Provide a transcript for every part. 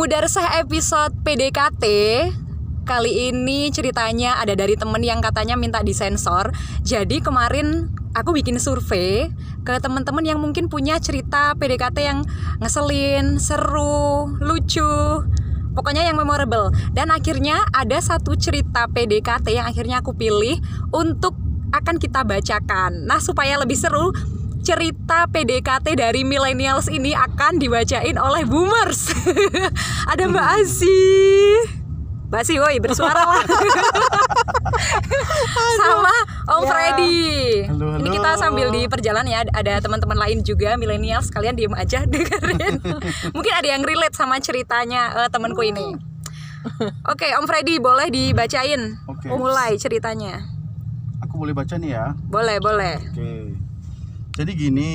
Muda Resah episode PDKT Kali ini ceritanya ada dari temen yang katanya minta disensor. Jadi kemarin aku bikin survei ke teman-teman yang mungkin punya cerita PDKT yang ngeselin, seru, lucu Pokoknya yang memorable. Dan akhirnya ada satu cerita PDKT yang akhirnya aku pilih untuk akan kita bacakan. Nah supaya lebih seru cerita PDKT dari millennials ini akan dibacain oleh boomers. Ada Mbak Asi. Mbak Asi, woi bersuara lah. Sama Om Ya. Freddy. Halo, Ini halo. kita sambil di perjalanan ya, ada teman-teman lain juga millennials. Kalian diem aja dengerin. Mungkin ada yang relate sama ceritanya eh, temanku ini. Oke, Om Freddy boleh dibacain. Oke. Mulai ceritanya. Aku boleh baca nih ya. Boleh, boleh. Oke. Jadi gini,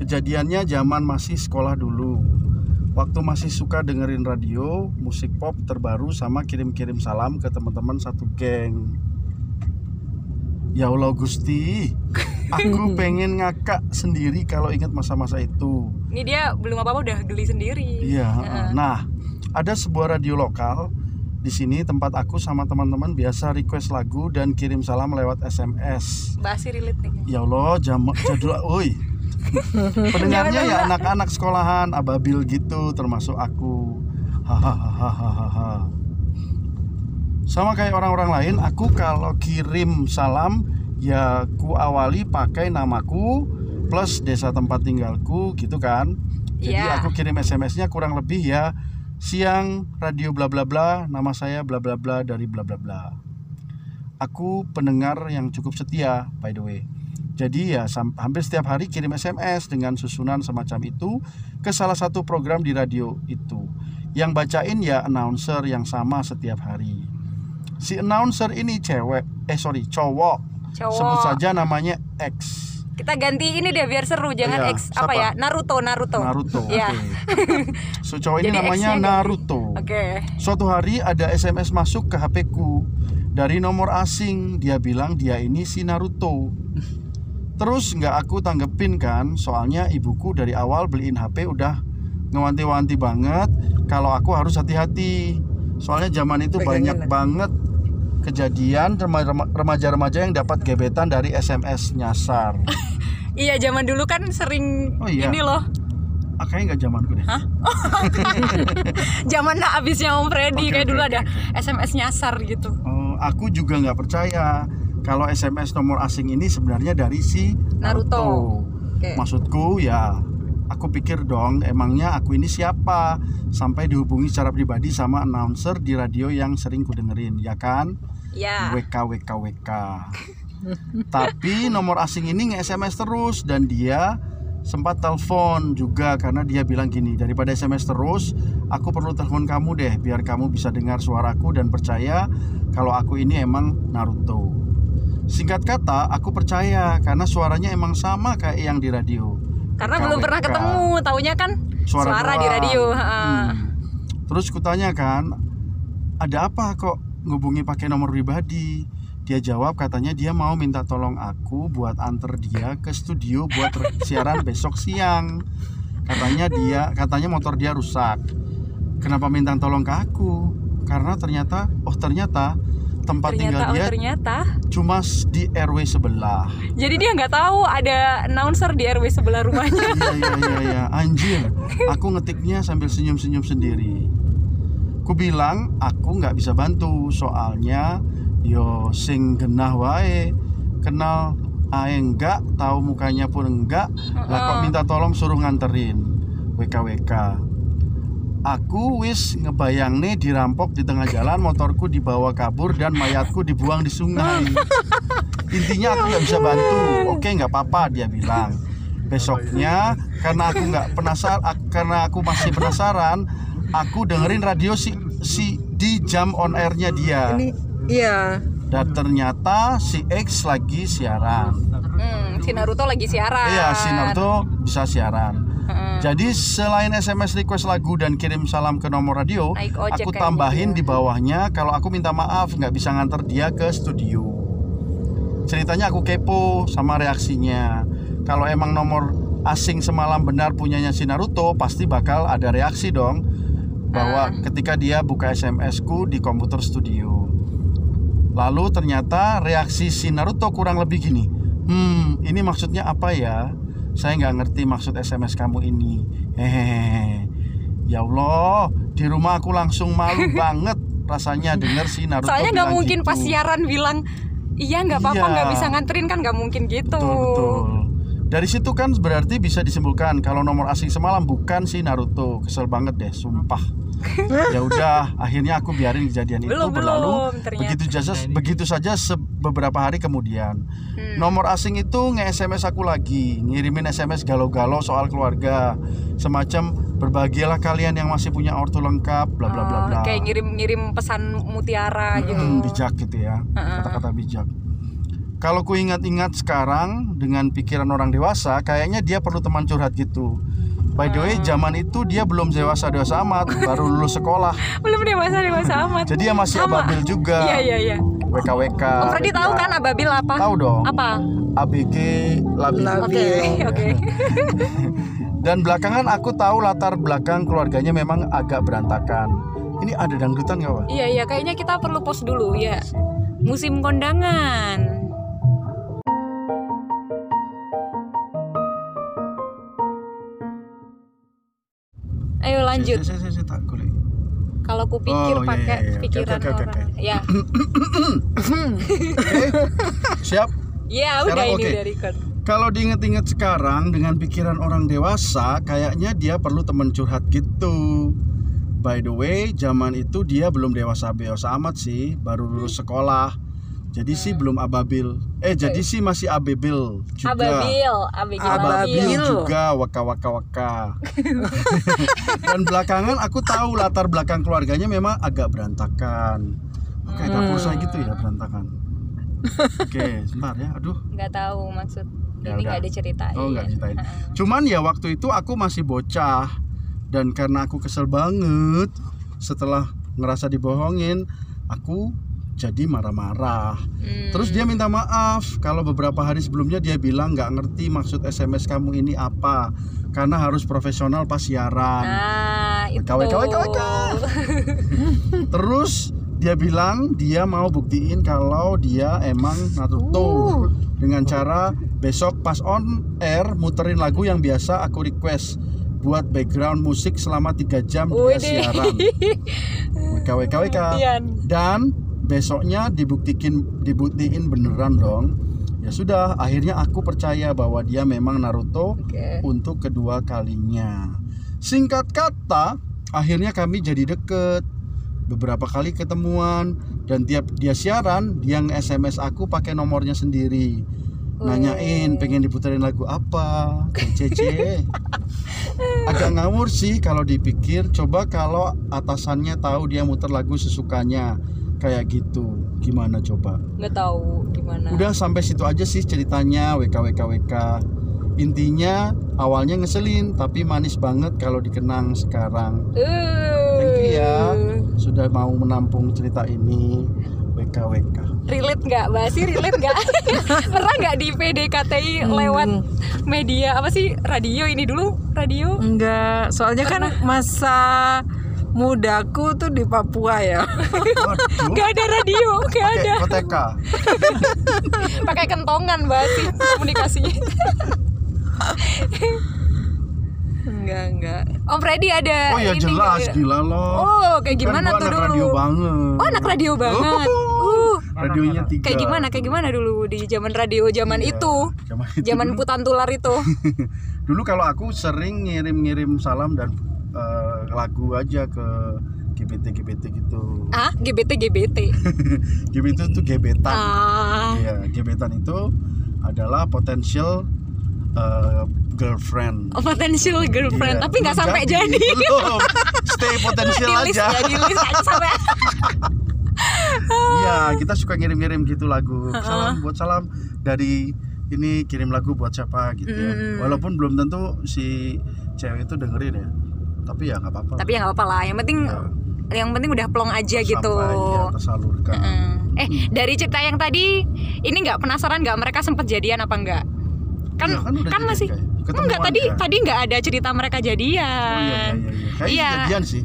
kejadiannya zaman masih sekolah dulu. Waktu masih suka dengerin radio, musik pop terbaru sama kirim-kirim salam ke teman-teman satu geng. Ya Allah Gusti, aku pengen ngakak sendiri kalau ingat masa-masa itu. Ini dia belum apa-apa udah geli sendiri. Iya. Nah, ada sebuah radio lokal di sini tempat aku sama teman-teman biasa request lagu dan kirim salam lewat SMS. Mbak Asi relate nih. Ya Allah, jam jadul, oi. Pendengarnya ya anak-anak sekolahan, ababil gitu, termasuk aku. Hahaha. Sama kayak orang-orang lain, aku kalau kirim salam ya ku awali pakai namaku plus desa tempat tinggalku gitu kan. Jadi Iya. aku kirim SMS-nya kurang lebih ya siang radio bla bla bla, nama saya bla bla bla dari bla bla bla. Aku pendengar yang cukup setia by the way. Jadi ya hampir setiap hari kirim SMS dengan susunan semacam itu ke salah satu program di radio itu. Yang bacain ya announcer yang sama setiap hari. Si announcer ini cewek, eh sorry cowok. Cowok. Sebut saja namanya X. Kita ganti ini deh biar seru, jangan Iya, X apa siapa? ya? Naruto, Naruto. Naruto. Iya. Oke. So cowok ini Jadi namanya. Naruto. Oke. Suatu hari ada SMS masuk ke HP ku dari nomor asing. Dia bilang dia ini si Naruto. Terus nggak aku tanggepin kan, soalnya ibuku dari awal beliin HP udah ngewanti-wanti banget kalau aku harus hati-hati. Soalnya zaman itu banyak banget kejadian rema- rema- remaja-remaja yang dapat gebetan dari SMS nyasar. Iya, zaman dulu kan sering Oh iya. ini loh. Ah, kayaknya nggak zamanku deh. Zaman habisnya Om Freddy Oke, kayak dulu oke, ada SMS nyasar gitu. Oh, aku juga nggak percaya kalau SMS nomor asing ini sebenarnya dari si Naruto. Oke. Maksudku ya, aku pikir dong, emangnya aku ini siapa sampai dihubungi secara pribadi sama announcer di radio yang sering ku dengerin, ya kan? Ya. WK WK WK. Tapi nomor asing ini nge-SMS terus dan dia sempat telepon juga karena dia bilang gini daripada SMS terus aku perlu telepon kamu deh biar kamu bisa dengar suaraku dan percaya kalau aku ini emang Naruto singkat kata aku percaya karena suaranya emang sama kayak yang di radio Karena belum pernah ketemu, taunya kan suara, di doang. radio. Hmm. Terus kutanya kan, ada apa kok ngubungi pakai nomor pribadi? Dia jawab katanya dia mau minta tolong aku buat anter dia ke studio buat siaran besok siang. Katanya dia, katanya motor dia rusak. Kenapa minta tolong ke aku? Karena ternyata, oh ternyata tempat Ternyata, tinggal oh, dia ternyata. cuma di RW sebelah. Jadi dia nggak tahu ada announcer di RW sebelah rumahnya. iya iya iya iya anjir aku ngetiknya sambil senyum senyum sendiri. Ku bilang aku nggak bisa bantu. Soalnya yo sing genah wae. Kenal ae enggak tahu mukanya pun enggak lah kok minta tolong suruh nganterin. WKWK aku wis ngebayang nih dirampok di tengah jalan motorku dibawa kabur dan mayatku dibuang di sungai intinya aku nggak bisa bantu oke nggak apa-apa dia bilang besoknya karena aku nggak penasaran karena aku masih penasaran aku dengerin radio si si di jam on airnya dia Ini iya. dan ternyata si X lagi siaran Hmm, si Naruto lagi siaran. iya si Naruto bisa siaran. Jadi selain SMS request lagu dan kirim salam ke nomor radio aku tambahin dia. di bawahnya kalau aku minta maaf nggak bisa nganter dia ke studio ceritanya aku kepo sama reaksinya kalau emang nomor asing semalam benar punyanya si Naruto pasti bakal ada reaksi dong bahwa ketika dia buka SMS ku di komputer studio. Lalu ternyata reaksi si Naruto kurang lebih gini. Hmm, ini maksudnya apa ya? Saya nggak ngerti maksud SMS kamu ini. Hehehe. Ya Allah, di rumah aku langsung malu banget rasanya denger si Naruto. Soalnya nggak mungkin gitu. pas siaran bilang iya nggak apa-apa Iya. nggak bisa nganterin kan nggak mungkin gitu. Betul betul. Dari situ kan berarti bisa disimpulkan kalau nomor asing semalam bukan si Naruto. Kesel banget deh, sumpah. ya udah, akhirnya aku biarin kejadian itu Belum, berlalu. belum, ternyata. Begitu saja begitu saja se- beberapa hari kemudian. Hmm. Nomor asing itu nge-SMS aku lagi, ngirimin SMS galau-galau soal keluarga. Semacam berbahagialah kalian yang masih punya ortu lengkap, bla bla bla Oh, bla. Kayak ngirim-ngirim pesan mutiara gitu. Mm, bijak gitu ya kata-kata bijak kalau ku ingat-ingat sekarang dengan pikiran orang dewasa kayaknya dia perlu teman curhat gitu by the way zaman itu dia belum dewasa dewasa amat baru lulus sekolah Belum dewasa dewasa amat. jadi dia masih Sama. ababil juga Iya iya iya. WKWK Om Freddy tahu kan ababil apa? tahu dong Apa? ABG labil Oke oke. dan belakangan aku tahu latar belakang keluarganya memang agak berantakan ini ada dangdutan nggak pak? Iya iya kayaknya kita perlu pause dulu ya. Musim kondangan. Ayo lanjut. Saya, saya, saya, saya tak golek. Kalau ku pikir Oh, iya, pakai iya, iya. Oke, pikiran oke, oke, orang. Ya. Siap? Ya udah Sekarang ini oke. udah record. Kalau diinget-inget sekarang dengan pikiran orang dewasa, kayaknya dia perlu teman curhat gitu. By the way, zaman itu dia belum dewasa dewasa amat sih, baru lulus sekolah. Jadi sih belum ababil. Eh, jadi sih masih ababil juga. Ababil, ababil, Ababil Ababil. juga waka waka waka. Dan belakangan aku tahu latar belakang keluarganya memang agak berantakan. Oke, dapur saya gitu ya berantakan. Oke, sebentar ya. Aduh. Nggak tahu maksud. Ya ini udah. nggak diceritain. Oh nggak ceritain. Cuman ya waktu itu aku masih bocah dan karena aku kesel banget setelah ngerasa dibohongin, aku jadi marah-marah. Hmm. Terus dia minta maaf kalau beberapa hari sebelumnya dia bilang nggak ngerti maksud SMS kamu ini apa karena harus profesional pas siaran. Nah, itu. WK. Terus dia bilang dia mau buktiin kalau dia emang Naruto dengan cara besok pas on air muterin lagu yang biasa aku request buat background musik selama 3 jam dia Widih. siaran. WK WK WK. Kemudian. Dan besoknya dibuktikin dibuktiin beneran dong. Ya sudah, akhirnya aku percaya bahwa dia memang Naruto Oke. untuk kedua kalinya. Singkat kata, akhirnya kami jadi deket. Beberapa kali ketemuan dan tiap dia siaran, dia nge-SMS aku pakai nomornya sendiri. Nanyain pengen diputerin lagu apa, CC. Agak ngawur sih kalau dipikir. Coba kalau atasannya tahu dia muter lagu sesukanya kayak gitu, gimana coba? Nggak tahu gimana. Udah sampai situ aja sih ceritanya WKWKWK. Intinya awalnya ngeselin tapi manis banget kalau dikenang sekarang. Uh. Thank you ya sudah mau menampung cerita ini WKWK. relate nggak Basi relate nggak pernah nggak di PDKTI lewat media apa sih radio ini dulu radio Enggak, soalnya kan masa mudaku tuh di Papua ya. Waduh. nggak ada radio nggak Pakai ada OTK. pakai kentongan Basi komunikasinya Enggak, enggak. Om Freddy ada Oh ya ini jelas nggak? gila loh. oh kayak gimana tuh anak dulu radio banget. oh anak radio banget uh Radionya tiga. kayak gimana kayak gimana dulu di zaman radio zaman Iya, itu Zaman itu. zaman putan tular itu Dulu kalau aku sering ngirim-ngirim salam dan eh, lagu aja ke GBT GBT gitu. ah GBT GBT GBT itu gebetan. ah Iya, gebetan itu adalah potential eh, girlfriend. oh, potential girlfriend Iya, tapi nggak sampai jadi, Belum. Stay potensial aja. ya di list aja sampai Iya, kita suka ngirim-ngirim gitu lagu. Salam buat salam dari ini kirim lagu buat siapa gitu ya. Mm. Walaupun belum tentu si cewek itu dengerin ya. Tapi ya nggak apa-apa. tapi ya nggak apa-apa lah yang penting Ya, yang penting udah plong aja gitu tersampai, ya, tersalurkan. Heeh. eh dari cerita yang tadi ini nggak penasaran nggak mereka sempet jadian apa enggak kan Iya, kan udah kan jadian masih kayak. Ketemuan enggak tadi kan. tadi nggak ada cerita mereka jadian Oh iya iya iya. iya. Kayaknya Iya. jadian sih.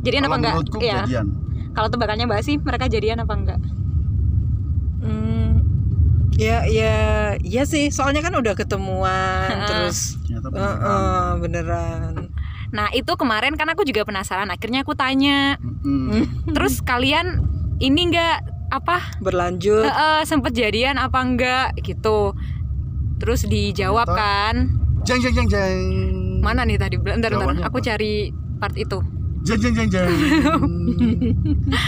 Jadian Kalau apa enggak? Iya. kejadian. Kalau tebakannya Mbak sih mereka jadian apa enggak? Hmm, ya ya ya sih soalnya kan udah ketemuan terus beneran. eh, beneran Nah itu kemarin kan aku juga penasaran. Akhirnya aku tanya, Mm-mm. terus kalian ini enggak apa berlanjut eh, sempet jadian apa enggak gitu? Terus dijawab Ternyata- kan, Jeng jeng jeng jeng. mana nih tadi? Bentar, bentar, aku apa? cari part itu. Jeng jeng jeng jeng.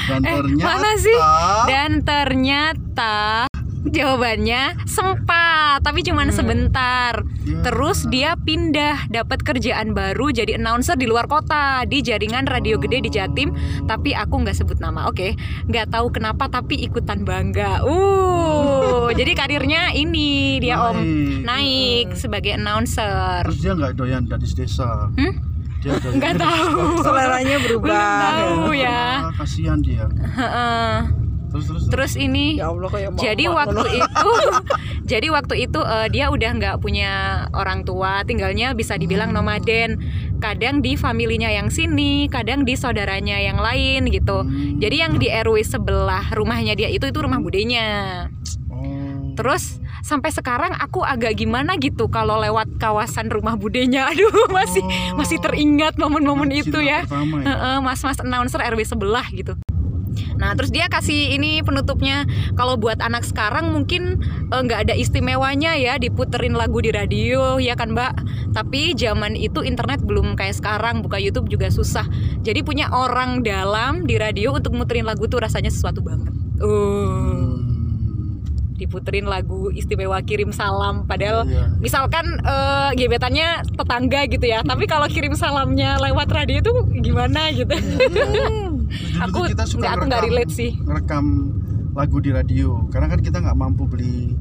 Dan Eh, ternyata mana sih? Dan ternyata jawabannya sempat, tapi cuman sebentar. Ya. Terus dia pindah dapat kerjaan baru jadi announcer di luar kota di jaringan radio gede di Jatim. Tapi aku nggak sebut nama, oke? Nggak tahu kenapa tapi ikutan bangga. Uh, jadi karirnya ini dia om Naik. naik sebagai announcer. Terus dia nggak doyan gadis desa. Hmm? Nggak tahu. seleranya Belum berubah tahu ya. Ah, kasihan dia. Terus terus. Terus ini ya Allah kayak jadi waktu itu jadi waktu itu eh, dia udah nggak punya orang tua tinggalnya bisa dibilang nomaden kadang di familinya yang sini kadang di saudaranya yang lain gitu Hmm. jadi yang di RW sebelah rumahnya dia itu itu rumah budenya Oh. terus sampai sekarang aku agak gimana gitu kalau lewat kawasan rumah budenya aduh masih Oh. masih teringat momen-momen itu Cinta ya pertama ya? Heeh, mas-mas announcer RW sebelah gitu. Nah, terus dia kasih ini penutupnya kalau buat anak sekarang mungkin eh, nggak ada istimewanya ya diputerin lagu di radio ya kan, Mbak. Tapi zaman itu internet belum kayak sekarang, buka YouTube juga susah. Jadi punya orang dalam di radio untuk muterin lagu tuh rasanya sesuatu banget. Uh, Hmm. diputerin lagu istimewa kirim salam padahal Iya. misalkan eh, gebetannya tetangga gitu ya tapi kalau kirim salamnya lewat radio itu gimana gitu Terus dulu Aku kita suka nggak- aku nggak relate sih. ngerekam lagu di radio. Karena kan kita nggak mampu beli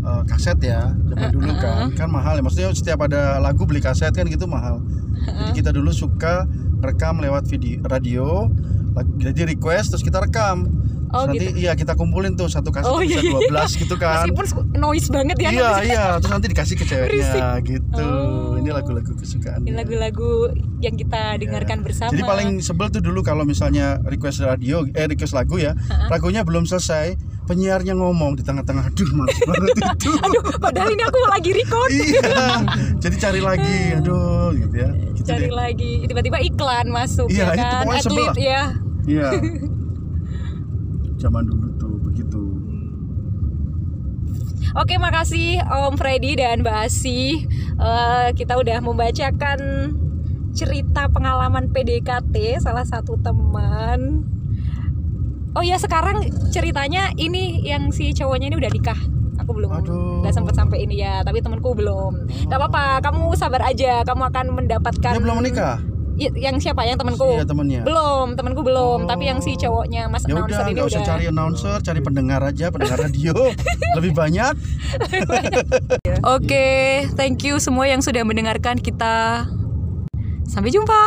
eh, kaset ya zaman dulu kan. Kan mahal ya. Maksudnya setiap ada lagu beli kaset kan gitu mahal. Jadi kita dulu suka rekam lewat video radio jadi request terus kita rekam Oh, Terus nanti iya kita kumpulin tuh satu kaset Oh, bisa iya, iya. 12 gitu kan. Meskipun noise banget ya iya nanti iya. Terus nanti dikasih ke ceweknya gitu. Oh. ini lagu-lagu kesukaan. Ini lagu-lagu yang kita dengarkan bersama. Jadi paling sebel tuh dulu kalau misalnya request radio, eh request lagu ya, lagunya belum selesai, penyiarnya ngomong di tengah-tengah, aduh males banget itu. aduh padahal ini aku lagi record. Iya, jadi cari lagi, aduh gitu ya. Gitu cari deh. lagi. Tiba-tiba iklan masuk Iya, ya itu kan? pokoknya sebel atlet ya. Iya. Zaman dulu tuh begitu. Oke, makasih Om Freddy dan Mbak Asi. Eh, kita udah membacakan cerita pengalaman PDKT salah satu teman. Oh ya, sekarang ceritanya ini yang si cowoknya ini udah nikah. Aku belum nggak sempet sampai ini ya, tapi temanku belum. Gak apa-apa, kamu sabar aja. Kamu akan mendapatkan. Dia belum menikah? I- Yang siapa? Yang temanku? Iya temennya. Belum, temanku belum. Oh. Tapi yang si cowoknya Mas Ya announcer udah, ini udah. usah cari announcer, cari pendengar aja, pendengar radio lebih banyak. Oke, thank you semua yang sudah mendengarkan kita. Sampai jumpa.